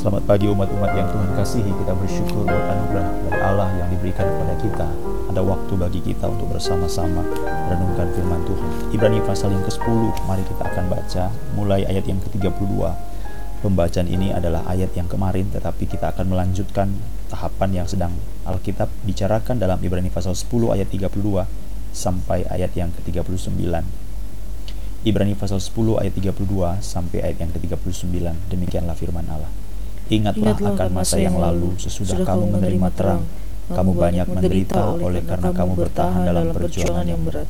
Selamat pagi umat-umat yang Tuhan kasihi. Kita bersyukur buat anugerah dari Allah yang diberikan kepada kita. Ada waktu bagi kita untuk bersama-sama Renungkan firman Tuhan. Ibrani pasal yang ke-10 Mari kita akan baca. Mulai ayat yang ke-32 Pembacaan ini adalah ayat yang kemarin Tetapi kita akan melanjutkan tahapan yang sedang Alkitab bicarakan dalam Ibrani pasal 10 ayat 32 Sampai ayat yang ke-39 Ibrani pasal 10 ayat 32 sampai ayat yang ke-39 demikianlah firman Allah Ingatlah, Ingatlah akan masa yang lalu. sesudah kamu menerima terang. Kamu banyak menderita oleh karena kamu bertahan dalam perjuangan yang berat.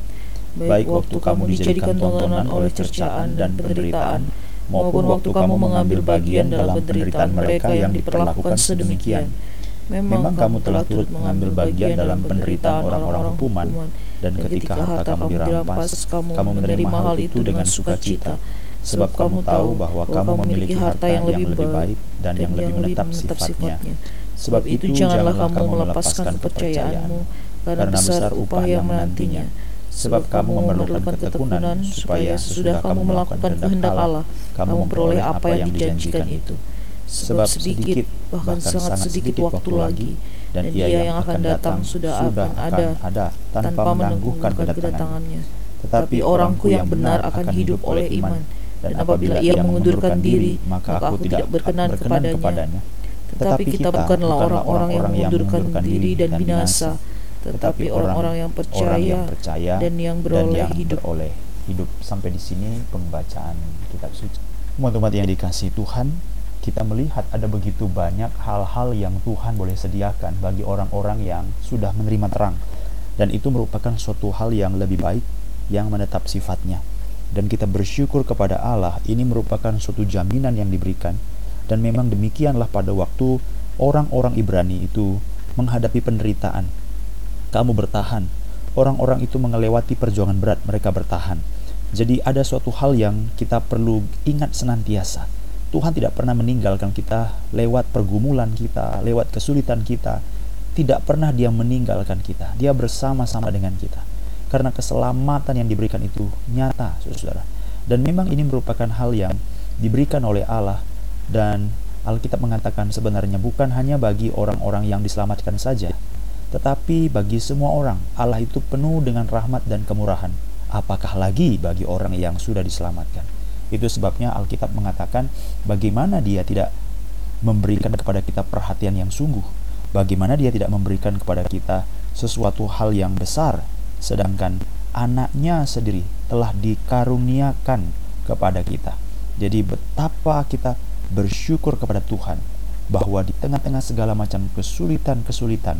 Baik waktu kamu dijadikan tontonan oleh cercaan dan penderitaan, maupun waktu kamu mengambil bagian dalam penderitaan mereka yang diperlakukan sedemikian. Memang kamu telah turut mengambil bagian dalam penderitaan orang-orang hukuman, dan ketika harta kamu dirampas, kamu menerima hal itu dengan sukacita sebab kamu tahu bahwa kamu memiliki harta yang lebih baik dan yang lebih menetap sifatnya. Sebab itu janganlah kamu melepaskan kepercayaanmu, karena besar upah yang menantinya. Sebab kamu memerlukan ketekunan, supaya sesudah kamu melakukan kehendak Allah, kamu memperoleh apa yang dijanjikan itu. Sebab sedikit, bahkan sangat sedikit waktu lagi, dan ia yang akan datang sudah akan ada tanpa menangguhkan kedatangannya. Tetapi orangku yang benar akan hidup oleh iman dan apabila ia mengundurkan diri, maka aku tidak berkenan kepadanya. Tetapi kita bukanlah orang-orang yang mengundurkan diri dan binasa, tetapi orang-orang yang percaya dan yang beroleh hidup. hidup. Sampai di sini pembacaan kitab suci. Teman-teman yang dikasih Tuhan, kita melihat ada begitu banyak hal-hal yang Tuhan boleh sediakan bagi orang-orang yang sudah menerima terang. Dan itu merupakan suatu hal yang lebih baik yang menetap sifatnya dan kita bersyukur kepada Allah ini merupakan suatu jaminan yang diberikan. Dan memang demikianlah pada waktu orang-orang Ibrani itu menghadapi penderitaan. Kamu bertahan. Orang-orang itu mengelewati perjuangan berat mereka bertahan. Jadi ada suatu hal yang kita perlu ingat senantiasa. Tuhan tidak pernah meninggalkan kita lewat pergumulan kita lewat kesulitan kita. Tidak pernah dia meninggalkan kita. Dia bersama-sama dengan kita karena keselamatan yang diberikan itu nyata, saudara. Dan memang ini merupakan hal yang diberikan oleh Allah dan Alkitab mengatakan sebenarnya bukan hanya bagi orang-orang yang diselamatkan saja, tetapi bagi semua orang. Allah itu penuh dengan rahmat dan kemurahan. Apakah lagi bagi orang yang sudah diselamatkan? Itu sebabnya Alkitab mengatakan bagaimana dia tidak memberikan kepada kita perhatian yang sungguh, bagaimana dia tidak memberikan kepada kita sesuatu hal yang besar sedangkan anaknya sendiri telah dikaruniakan kepada kita. Jadi betapa kita bersyukur kepada Tuhan bahwa di tengah-tengah segala macam kesulitan-kesulitan,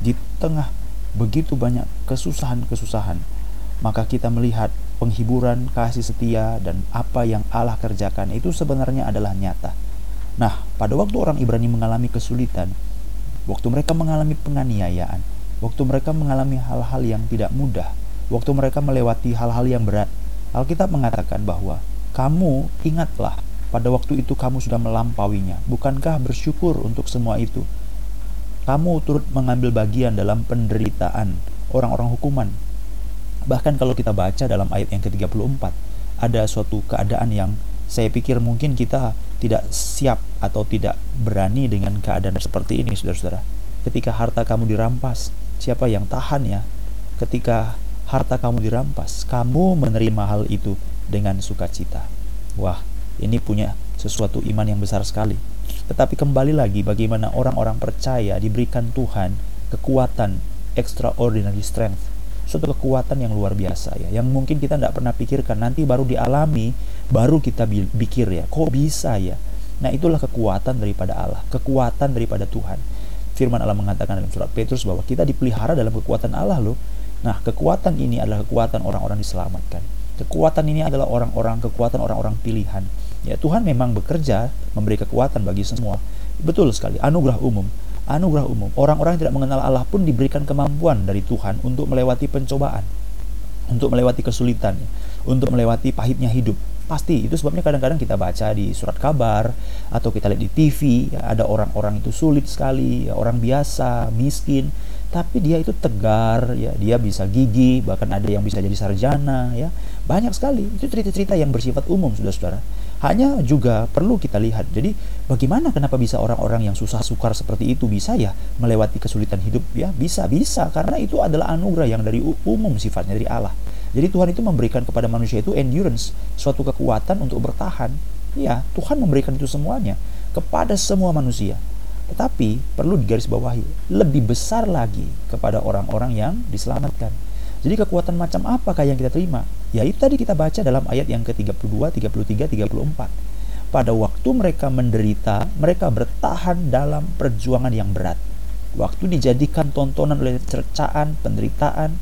di tengah begitu banyak kesusahan-kesusahan, maka kita melihat penghiburan, kasih setia, dan apa yang Allah kerjakan itu sebenarnya adalah nyata. Nah, pada waktu orang Ibrani mengalami kesulitan, waktu mereka mengalami penganiayaan, waktu mereka mengalami hal-hal yang tidak mudah, waktu mereka melewati hal-hal yang berat, Alkitab mengatakan bahwa kamu ingatlah pada waktu itu kamu sudah melampauinya. Bukankah bersyukur untuk semua itu? Kamu turut mengambil bagian dalam penderitaan orang-orang hukuman. Bahkan kalau kita baca dalam ayat yang ke-34, ada suatu keadaan yang saya pikir mungkin kita tidak siap atau tidak berani dengan keadaan seperti ini, saudara-saudara. Ketika harta kamu dirampas, Siapa yang tahan ya ketika harta kamu dirampas? Kamu menerima hal itu dengan sukacita. Wah, ini punya sesuatu iman yang besar sekali. Tetapi kembali lagi bagaimana orang-orang percaya diberikan Tuhan kekuatan extraordinary strength suatu kekuatan yang luar biasa ya yang mungkin kita tidak pernah pikirkan nanti baru dialami baru kita pikir ya kok bisa ya nah itulah kekuatan daripada Allah kekuatan daripada Tuhan Firman Allah mengatakan dalam surat Petrus bahwa kita dipelihara dalam kekuatan Allah loh. Nah, kekuatan ini adalah kekuatan orang-orang diselamatkan. Kekuatan ini adalah orang-orang kekuatan orang-orang pilihan. Ya, Tuhan memang bekerja memberi kekuatan bagi semua. Betul sekali, anugerah umum. Anugerah umum. Orang-orang yang tidak mengenal Allah pun diberikan kemampuan dari Tuhan untuk melewati pencobaan, untuk melewati kesulitan, untuk melewati pahitnya hidup. Pasti itu sebabnya kadang-kadang kita baca di surat kabar atau kita lihat di TV ya, ada orang-orang itu sulit sekali, ya, orang biasa, miskin, tapi dia itu tegar ya, dia bisa gigi, bahkan ada yang bisa jadi sarjana ya. Banyak sekali. Itu cerita-cerita yang bersifat umum Saudara-saudara. Hanya juga perlu kita lihat. Jadi bagaimana kenapa bisa orang-orang yang susah sukar seperti itu bisa ya melewati kesulitan hidup ya? Bisa, bisa karena itu adalah anugerah yang dari umum sifatnya dari Allah. Jadi Tuhan itu memberikan kepada manusia itu endurance, suatu kekuatan untuk bertahan. Ya, Tuhan memberikan itu semuanya kepada semua manusia. Tetapi perlu digarisbawahi, lebih besar lagi kepada orang-orang yang diselamatkan. Jadi kekuatan macam apakah yang kita terima? Ya itu tadi kita baca dalam ayat yang ke-32, 33, 34. Pada waktu mereka menderita, mereka bertahan dalam perjuangan yang berat. Waktu dijadikan tontonan oleh cercaan, penderitaan,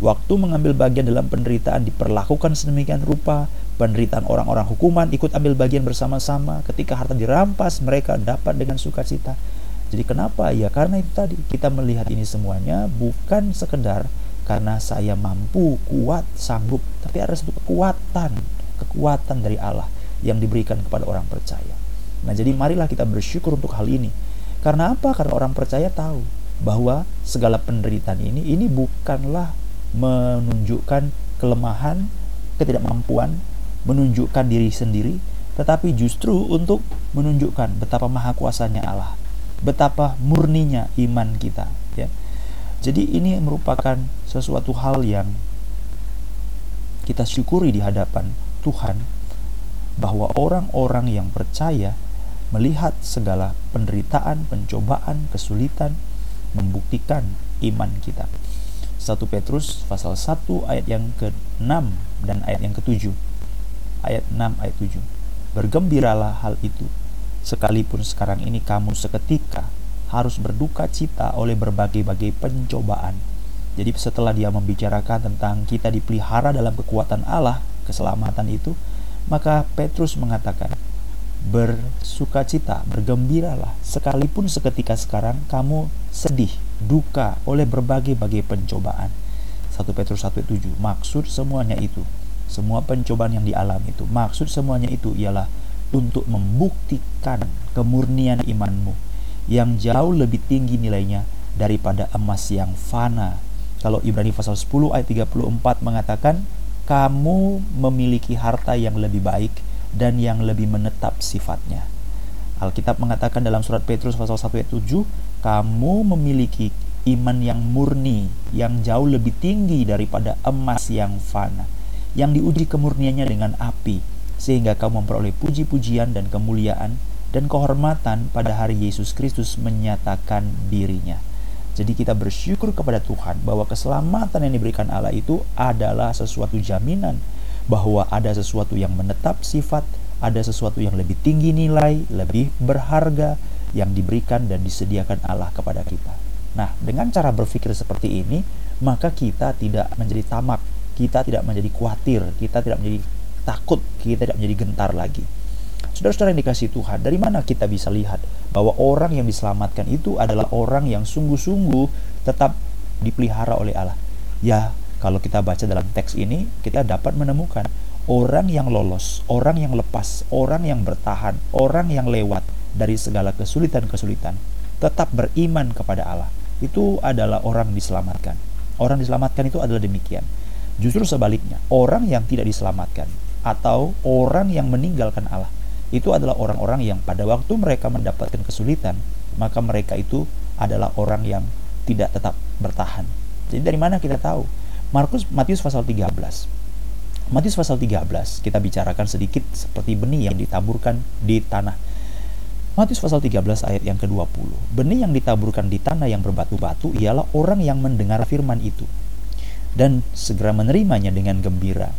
waktu mengambil bagian dalam penderitaan diperlakukan sedemikian rupa, penderitaan orang-orang hukuman ikut ambil bagian bersama-sama, ketika harta dirampas mereka dapat dengan sukacita. Jadi kenapa? Ya karena itu tadi kita melihat ini semuanya bukan sekedar karena saya mampu, kuat, sanggup, tapi ada satu kekuatan, kekuatan dari Allah yang diberikan kepada orang percaya. Nah, jadi marilah kita bersyukur untuk hal ini. Karena apa? Karena orang percaya tahu bahwa segala penderitaan ini ini bukanlah menunjukkan kelemahan, ketidakmampuan, menunjukkan diri sendiri, tetapi justru untuk menunjukkan betapa maha kuasanya Allah, betapa murninya iman kita. Ya. Jadi ini merupakan sesuatu hal yang kita syukuri di hadapan Tuhan bahwa orang-orang yang percaya melihat segala penderitaan, pencobaan, kesulitan membuktikan iman kita. 1 Petrus pasal 1 ayat yang ke-6 dan ayat yang ke-7. Ayat 6 ayat 7. Bergembiralah hal itu sekalipun sekarang ini kamu seketika harus berduka cita oleh berbagai-bagai pencobaan. Jadi setelah dia membicarakan tentang kita dipelihara dalam kekuatan Allah, keselamatan itu, maka Petrus mengatakan, bersukacita, bergembiralah, sekalipun seketika sekarang kamu sedih, duka oleh berbagai-bagai pencobaan. 1 Petrus 1:7. Maksud semuanya itu, semua pencobaan yang dialami itu, maksud semuanya itu ialah untuk membuktikan kemurnian imanmu yang jauh lebih tinggi nilainya daripada emas yang fana. Kalau Ibrani pasal 10 ayat 34 mengatakan, kamu memiliki harta yang lebih baik dan yang lebih menetap sifatnya. Alkitab mengatakan dalam surat Petrus pasal 1 ayat 7, kamu memiliki iman yang murni, yang jauh lebih tinggi daripada emas yang fana, yang diuji kemurniannya dengan api, sehingga kamu memperoleh puji-pujian dan kemuliaan dan kehormatan pada hari Yesus Kristus menyatakan dirinya. Jadi kita bersyukur kepada Tuhan bahwa keselamatan yang diberikan Allah itu adalah sesuatu jaminan bahwa ada sesuatu yang menetap sifat, ada sesuatu yang lebih tinggi nilai, lebih berharga yang diberikan dan disediakan Allah kepada kita. Nah, dengan cara berpikir seperti ini, maka kita tidak menjadi tamak, kita tidak menjadi khawatir, kita tidak menjadi takut, kita tidak menjadi gentar lagi. Saudara-saudara yang dikasih Tuhan, dari mana kita bisa lihat bahwa orang yang diselamatkan itu adalah orang yang sungguh-sungguh tetap dipelihara oleh Allah? Ya, kalau kita baca dalam teks ini, kita dapat menemukan orang yang lolos, orang yang lepas, orang yang bertahan, orang yang lewat dari segala kesulitan-kesulitan, tetap beriman kepada Allah. Itu adalah orang diselamatkan. Orang diselamatkan itu adalah demikian. Justru sebaliknya, orang yang tidak diselamatkan atau orang yang meninggalkan Allah itu adalah orang-orang yang pada waktu mereka mendapatkan kesulitan, maka mereka itu adalah orang yang tidak tetap bertahan. Jadi dari mana kita tahu? Markus Matius pasal 13. Matius pasal 13 kita bicarakan sedikit seperti benih yang ditaburkan di tanah. Matius pasal 13 ayat yang ke-20. Benih yang ditaburkan di tanah yang berbatu-batu ialah orang yang mendengar firman itu dan segera menerimanya dengan gembira.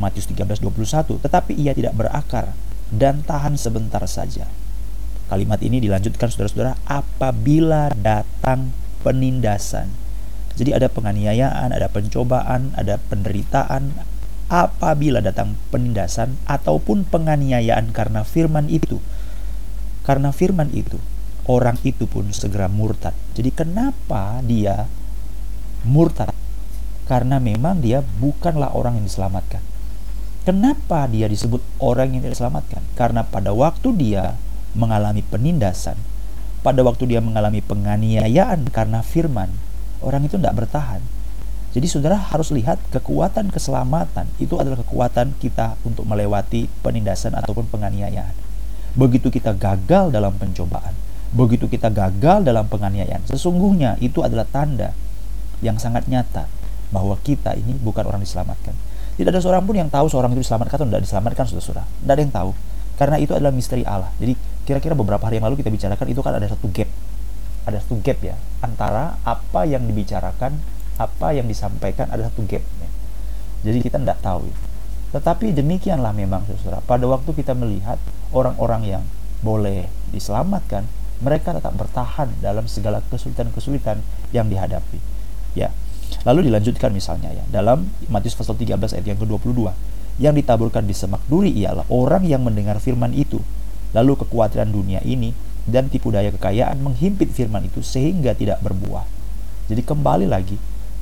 Matius 13:21, tetapi ia tidak berakar dan tahan sebentar saja. Kalimat ini dilanjutkan saudara-saudara apabila datang penindasan jadi ada penganiayaan, ada pencobaan, ada penderitaan apabila datang penindasan ataupun penganiayaan karena firman itu. Karena firman itu, orang itu pun segera murtad. Jadi kenapa dia murtad? Karena memang dia bukanlah orang yang diselamatkan. Kenapa dia disebut orang yang diselamatkan? Karena pada waktu dia mengalami penindasan, pada waktu dia mengalami penganiayaan karena firman, orang itu tidak bertahan. Jadi saudara harus lihat kekuatan keselamatan itu adalah kekuatan kita untuk melewati penindasan ataupun penganiayaan. Begitu kita gagal dalam pencobaan, begitu kita gagal dalam penganiayaan, sesungguhnya itu adalah tanda yang sangat nyata bahwa kita ini bukan orang diselamatkan. Tidak ada seorang pun yang tahu seorang itu diselamatkan atau tidak diselamatkan, saudara-saudara. Tidak ada yang tahu. Karena itu adalah misteri Allah. Jadi kira-kira beberapa hari yang lalu kita bicarakan itu kan ada satu gap. Ada satu gap ya. Antara apa yang dibicarakan apa yang disampaikan ada satu gap ya. jadi kita tidak tahu tetapi demikianlah memang saudara. Pada waktu kita melihat orang-orang yang boleh diselamatkan mereka tetap bertahan dalam segala kesulitan-kesulitan yang dihadapi. Ya. Lalu dilanjutkan misalnya ya dalam Matius pasal 13 ayat yang ke-22 yang ditaburkan di semak duri ialah orang yang mendengar firman itu. Lalu kekhawatiran dunia ini dan tipu daya kekayaan menghimpit firman itu sehingga tidak berbuah jadi kembali lagi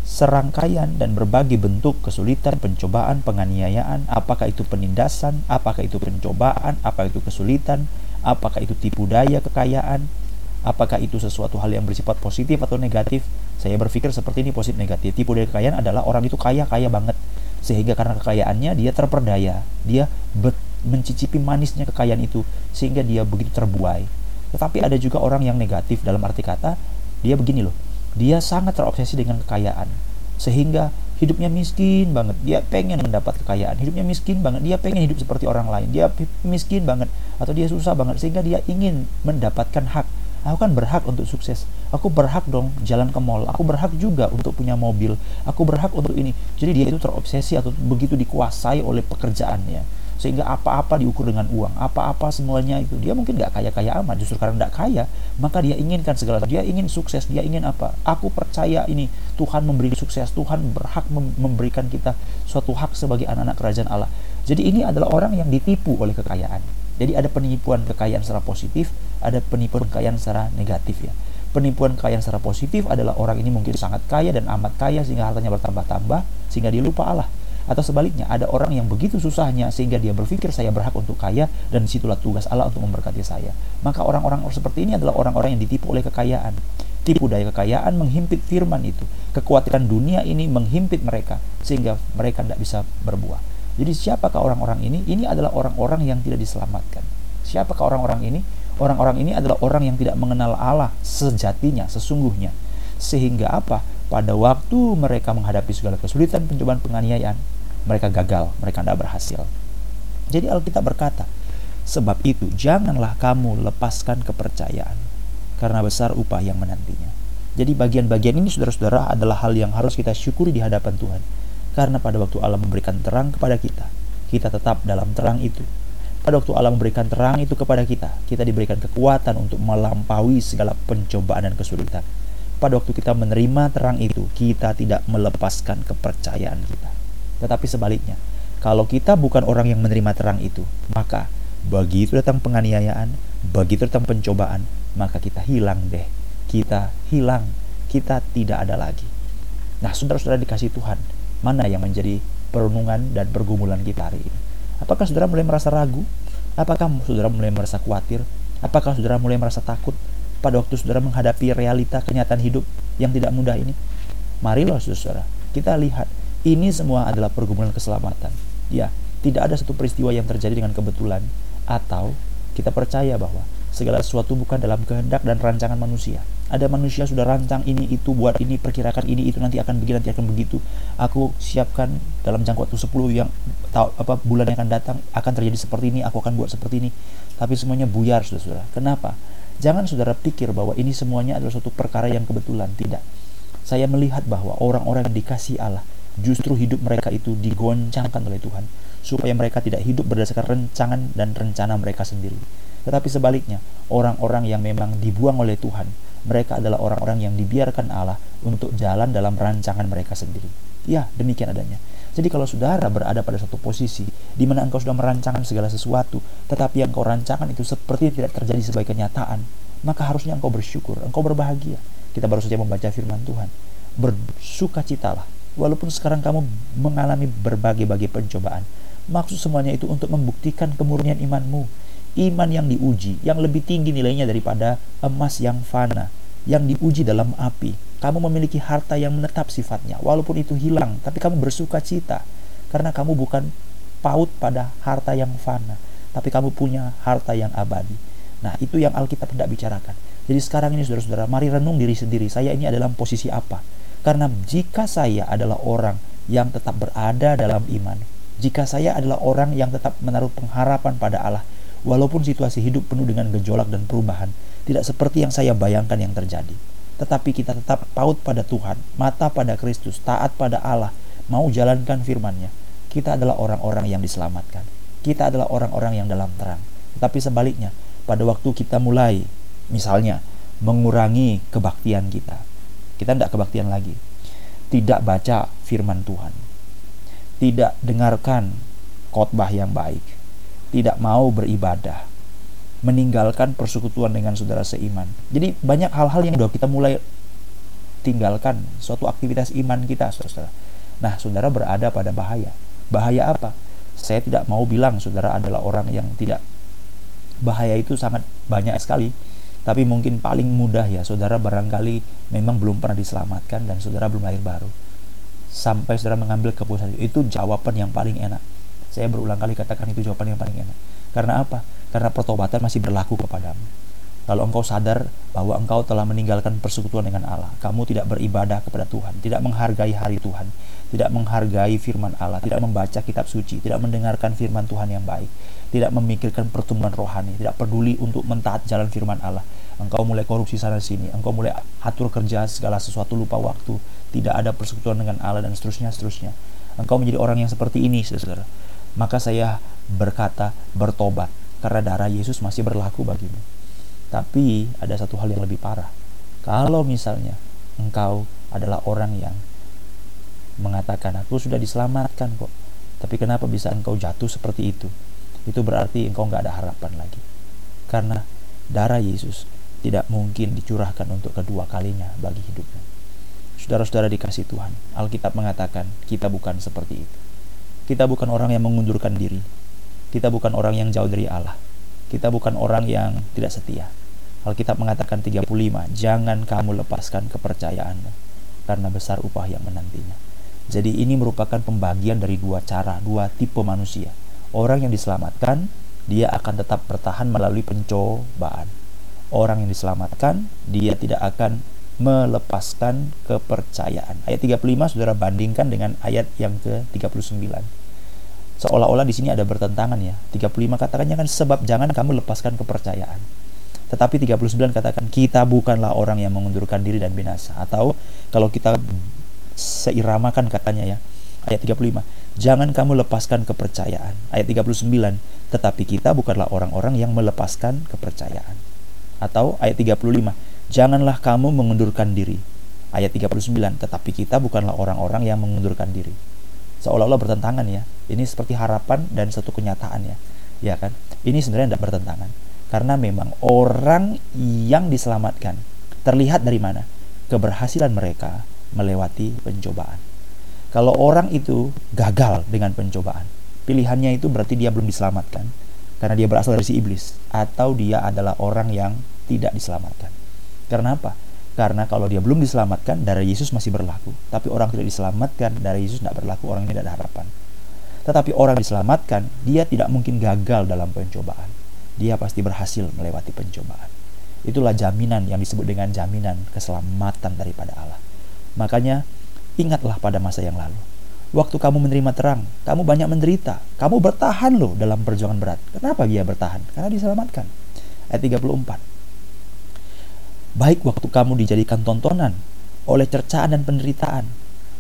serangkaian dan berbagai bentuk kesulitan, pencobaan, penganiayaan, apakah itu penindasan, apakah itu pencobaan, apakah itu kesulitan, apakah itu tipu daya kekayaan, apakah itu sesuatu hal yang bersifat positif atau negatif. Saya berpikir seperti ini positif negatif. Tipu daya kekayaan adalah orang itu kaya kaya banget sehingga karena kekayaannya dia terperdaya, dia mencicipi manisnya kekayaan itu sehingga dia begitu terbuai. Tetapi ada juga orang yang negatif. Dalam arti kata dia begini loh. Dia sangat terobsesi dengan kekayaan. Sehingga hidupnya miskin banget. Dia pengen mendapat kekayaan. Hidupnya miskin banget. Dia pengen hidup seperti orang lain. Dia miskin banget. Atau dia susah banget. Sehingga dia ingin mendapatkan hak. Aku kan berhak untuk sukses. Aku berhak dong jalan ke mall. Aku berhak juga untuk punya mobil. Aku berhak untuk ini. Jadi dia itu terobsesi atau begitu dikuasai oleh pekerjaannya sehingga apa-apa diukur dengan uang apa-apa semuanya itu. Dia mungkin nggak kaya-kaya amat justru karena nggak kaya maka dia inginkan segala dia ingin sukses dia ingin apa? Aku percaya ini Tuhan memberi sukses Tuhan berhak memberikan kita suatu hak sebagai anak-anak kerajaan Allah. Jadi ini adalah orang yang ditipu oleh kekayaan. Jadi ada penipuan kekayaan secara positif ada penipuan kekayaan secara negatif ya. Penipuan kekayaan secara positif adalah orang ini mungkin sangat kaya dan amat kaya sehingga hartanya bertambah-tambah sehingga dia lupa Allah atau sebaliknya, ada orang yang begitu susahnya sehingga dia berpikir saya berhak untuk kaya dan di situlah tugas Allah untuk memberkati saya. Maka orang-orang seperti ini adalah orang-orang yang ditipu oleh kekayaan. Tipu daya kekayaan menghimpit firman itu. Kekhawatiran dunia ini menghimpit mereka sehingga mereka tidak bisa berbuah. Jadi siapakah orang-orang ini? Ini adalah orang-orang yang tidak diselamatkan. Siapakah orang-orang ini? Orang-orang ini adalah orang yang tidak mengenal Allah sejatinya, sesungguhnya. Sehingga apa? Pada waktu mereka menghadapi segala kesulitan, pencobaan, penganiayaan, mereka gagal, mereka tidak berhasil. Jadi Alkitab berkata, sebab itu janganlah kamu lepaskan kepercayaan, karena besar upah yang menantinya. Jadi bagian-bagian ini saudara-saudara adalah hal yang harus kita syukuri di hadapan Tuhan. Karena pada waktu Allah memberikan terang kepada kita, kita tetap dalam terang itu. Pada waktu Allah memberikan terang itu kepada kita, kita diberikan kekuatan untuk melampaui segala pencobaan dan kesulitan. Pada waktu kita menerima terang itu, kita tidak melepaskan kepercayaan kita. Tetapi sebaliknya, kalau kita bukan orang yang menerima terang itu, maka begitu datang penganiayaan, begitu datang pencobaan, maka kita hilang deh. Kita hilang, kita tidak ada lagi. Nah, saudara-saudara dikasih Tuhan, mana yang menjadi perenungan dan pergumulan kita hari ini? Apakah saudara mulai merasa ragu? Apakah saudara mulai merasa khawatir? Apakah saudara mulai merasa takut pada waktu saudara menghadapi realita kenyataan hidup yang tidak mudah ini? Marilah saudara, kita lihat ini semua adalah pergumulan keselamatan. Ya, tidak ada satu peristiwa yang terjadi dengan kebetulan atau kita percaya bahwa segala sesuatu bukan dalam kehendak dan rancangan manusia. Ada manusia sudah rancang ini itu buat ini perkirakan ini itu nanti akan begini nanti akan begitu. Aku siapkan dalam jangka waktu 10 yang tahu apa bulan yang akan datang akan terjadi seperti ini, aku akan buat seperti ini. Tapi semuanya buyar Saudara. Kenapa? Jangan Saudara pikir bahwa ini semuanya adalah suatu perkara yang kebetulan, tidak. Saya melihat bahwa orang-orang yang dikasih Allah justru hidup mereka itu digoncangkan oleh Tuhan supaya mereka tidak hidup berdasarkan rencangan dan rencana mereka sendiri. Tetapi sebaliknya, orang-orang yang memang dibuang oleh Tuhan, mereka adalah orang-orang yang dibiarkan Allah untuk jalan dalam rancangan mereka sendiri. Ya, demikian adanya. Jadi kalau saudara berada pada satu posisi di mana engkau sudah merancangkan segala sesuatu, tetapi yang kau rancangkan itu seperti tidak terjadi sebagai kenyataan, maka harusnya engkau bersyukur, engkau berbahagia. Kita baru saja membaca firman Tuhan. Bersukacitalah walaupun sekarang kamu mengalami berbagai-bagai pencobaan. Maksud semuanya itu untuk membuktikan kemurnian imanmu. Iman yang diuji, yang lebih tinggi nilainya daripada emas yang fana, yang diuji dalam api. Kamu memiliki harta yang menetap sifatnya, walaupun itu hilang, tapi kamu bersuka cita karena kamu bukan paut pada harta yang fana, tapi kamu punya harta yang abadi. Nah, itu yang Alkitab tidak bicarakan. Jadi sekarang ini saudara-saudara, mari renung diri sendiri. Saya ini adalah posisi apa? Karena jika saya adalah orang yang tetap berada dalam iman, jika saya adalah orang yang tetap menaruh pengharapan pada Allah, walaupun situasi hidup penuh dengan gejolak dan perubahan, tidak seperti yang saya bayangkan yang terjadi. Tetapi kita tetap paut pada Tuhan, mata pada Kristus, taat pada Allah, mau jalankan firman-Nya. Kita adalah orang-orang yang diselamatkan. Kita adalah orang-orang yang dalam terang. Tetapi sebaliknya, pada waktu kita mulai, misalnya, mengurangi kebaktian kita, kita tidak kebaktian lagi. Tidak baca firman Tuhan. Tidak dengarkan khotbah yang baik. Tidak mau beribadah. Meninggalkan persekutuan dengan saudara seiman. Jadi banyak hal-hal yang sudah kita mulai tinggalkan suatu aktivitas iman kita, saudara. Nah, saudara berada pada bahaya. Bahaya apa? Saya tidak mau bilang saudara adalah orang yang tidak bahaya itu sangat banyak sekali tapi mungkin paling mudah ya saudara barangkali memang belum pernah diselamatkan dan saudara belum lahir baru. Sampai saudara mengambil keputusan itu, itu jawaban yang paling enak. Saya berulang kali katakan itu jawaban yang paling enak. Karena apa? Karena pertobatan masih berlaku kepadamu. Kalau engkau sadar bahwa engkau telah meninggalkan persekutuan dengan Allah, kamu tidak beribadah kepada Tuhan, tidak menghargai hari Tuhan, tidak menghargai firman Allah, tidak membaca kitab suci, tidak mendengarkan firman Tuhan yang baik, tidak memikirkan pertumbuhan rohani, tidak peduli untuk mentaat jalan firman Allah. Engkau mulai korupsi sana sini, engkau mulai atur kerja segala sesuatu lupa waktu, tidak ada persekutuan dengan Allah dan seterusnya seterusnya. Engkau menjadi orang yang seperti ini, saudara. Maka saya berkata bertobat karena darah Yesus masih berlaku bagimu. Tapi ada satu hal yang lebih parah. Kalau misalnya engkau adalah orang yang mengatakan aku sudah diselamatkan kok, tapi kenapa bisa engkau jatuh seperti itu? itu berarti engkau nggak ada harapan lagi. Karena darah Yesus tidak mungkin dicurahkan untuk kedua kalinya bagi hidupmu. Saudara-saudara dikasih Tuhan, Alkitab mengatakan kita bukan seperti itu. Kita bukan orang yang mengundurkan diri. Kita bukan orang yang jauh dari Allah. Kita bukan orang yang tidak setia. Alkitab mengatakan 35, jangan kamu lepaskan kepercayaanmu, karena besar upah yang menantinya. Jadi ini merupakan pembagian dari dua cara, dua tipe manusia Orang yang diselamatkan, dia akan tetap bertahan melalui pencobaan. Orang yang diselamatkan, dia tidak akan melepaskan kepercayaan. Ayat 35 Saudara bandingkan dengan ayat yang ke-39. Seolah-olah di sini ada bertentangan ya. 35 katakannya kan sebab jangan kamu lepaskan kepercayaan. Tetapi 39 katakan kita bukanlah orang yang mengundurkan diri dan binasa. Atau kalau kita seiramakan katanya ya. Ayat 35 Jangan kamu lepaskan kepercayaan. Ayat 39. Tetapi kita bukanlah orang-orang yang melepaskan kepercayaan. Atau ayat 35. Janganlah kamu mengundurkan diri. Ayat 39. Tetapi kita bukanlah orang-orang yang mengundurkan diri. Seolah-olah bertentangan ya. Ini seperti harapan dan satu kenyataan ya. Ya kan? Ini sebenarnya tidak bertentangan. Karena memang orang yang diselamatkan terlihat dari mana? Keberhasilan mereka melewati pencobaan. Kalau orang itu gagal dengan pencobaan, pilihannya itu berarti dia belum diselamatkan karena dia berasal dari si iblis atau dia adalah orang yang tidak diselamatkan. Karena apa? Karena kalau dia belum diselamatkan, darah Yesus masih berlaku. Tapi orang tidak diselamatkan, darah Yesus tidak berlaku, orang ini tidak ada harapan. Tetapi orang diselamatkan, dia tidak mungkin gagal dalam pencobaan. Dia pasti berhasil melewati pencobaan. Itulah jaminan yang disebut dengan jaminan keselamatan daripada Allah. Makanya Ingatlah pada masa yang lalu. Waktu kamu menerima terang, kamu banyak menderita. Kamu bertahan loh dalam perjuangan berat. Kenapa dia bertahan? Karena diselamatkan. Ayat 34. Baik waktu kamu dijadikan tontonan oleh cercaan dan penderitaan,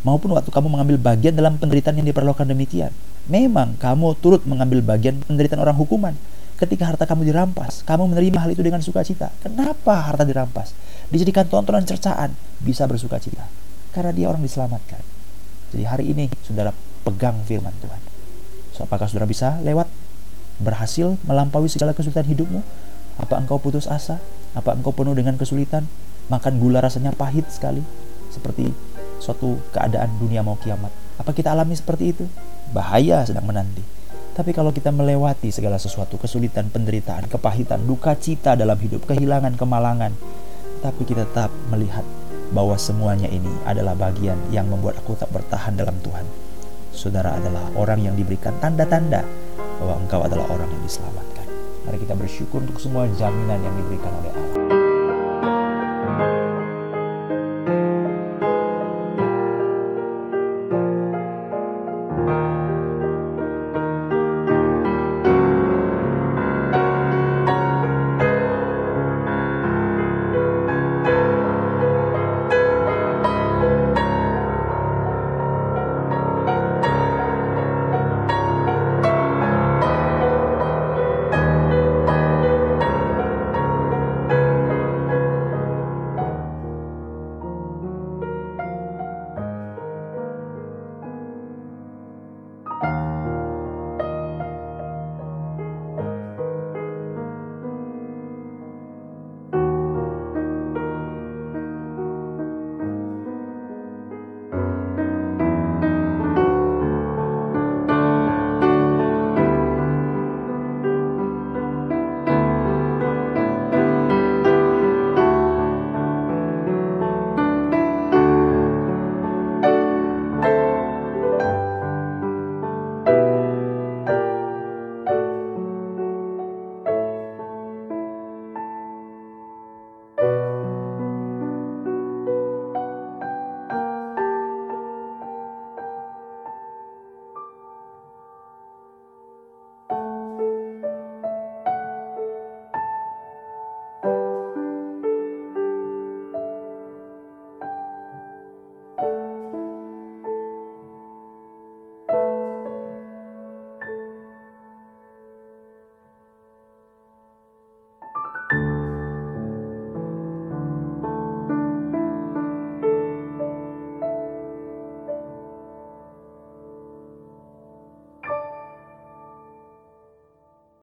maupun waktu kamu mengambil bagian dalam penderitaan yang diperlukan demikian. Memang kamu turut mengambil bagian penderitaan orang hukuman. Ketika harta kamu dirampas, kamu menerima hal itu dengan sukacita. Kenapa harta dirampas? Dijadikan tontonan cercaan, bisa bersukacita karena dia orang diselamatkan. Jadi hari ini saudara pegang firman Tuhan. So, apakah saudara bisa lewat berhasil melampaui segala kesulitan hidupmu? Apa engkau putus asa? Apa engkau penuh dengan kesulitan? Makan gula rasanya pahit sekali, seperti suatu keadaan dunia mau kiamat. Apa kita alami seperti itu? Bahaya sedang menanti. Tapi kalau kita melewati segala sesuatu, kesulitan, penderitaan, kepahitan, duka cita dalam hidup, kehilangan, kemalangan, tapi kita tetap melihat bahwa semuanya ini adalah bagian yang membuat aku tak bertahan dalam Tuhan. Saudara adalah orang yang diberikan tanda-tanda bahwa engkau adalah orang yang diselamatkan. Mari kita bersyukur untuk semua jaminan yang diberikan oleh Allah.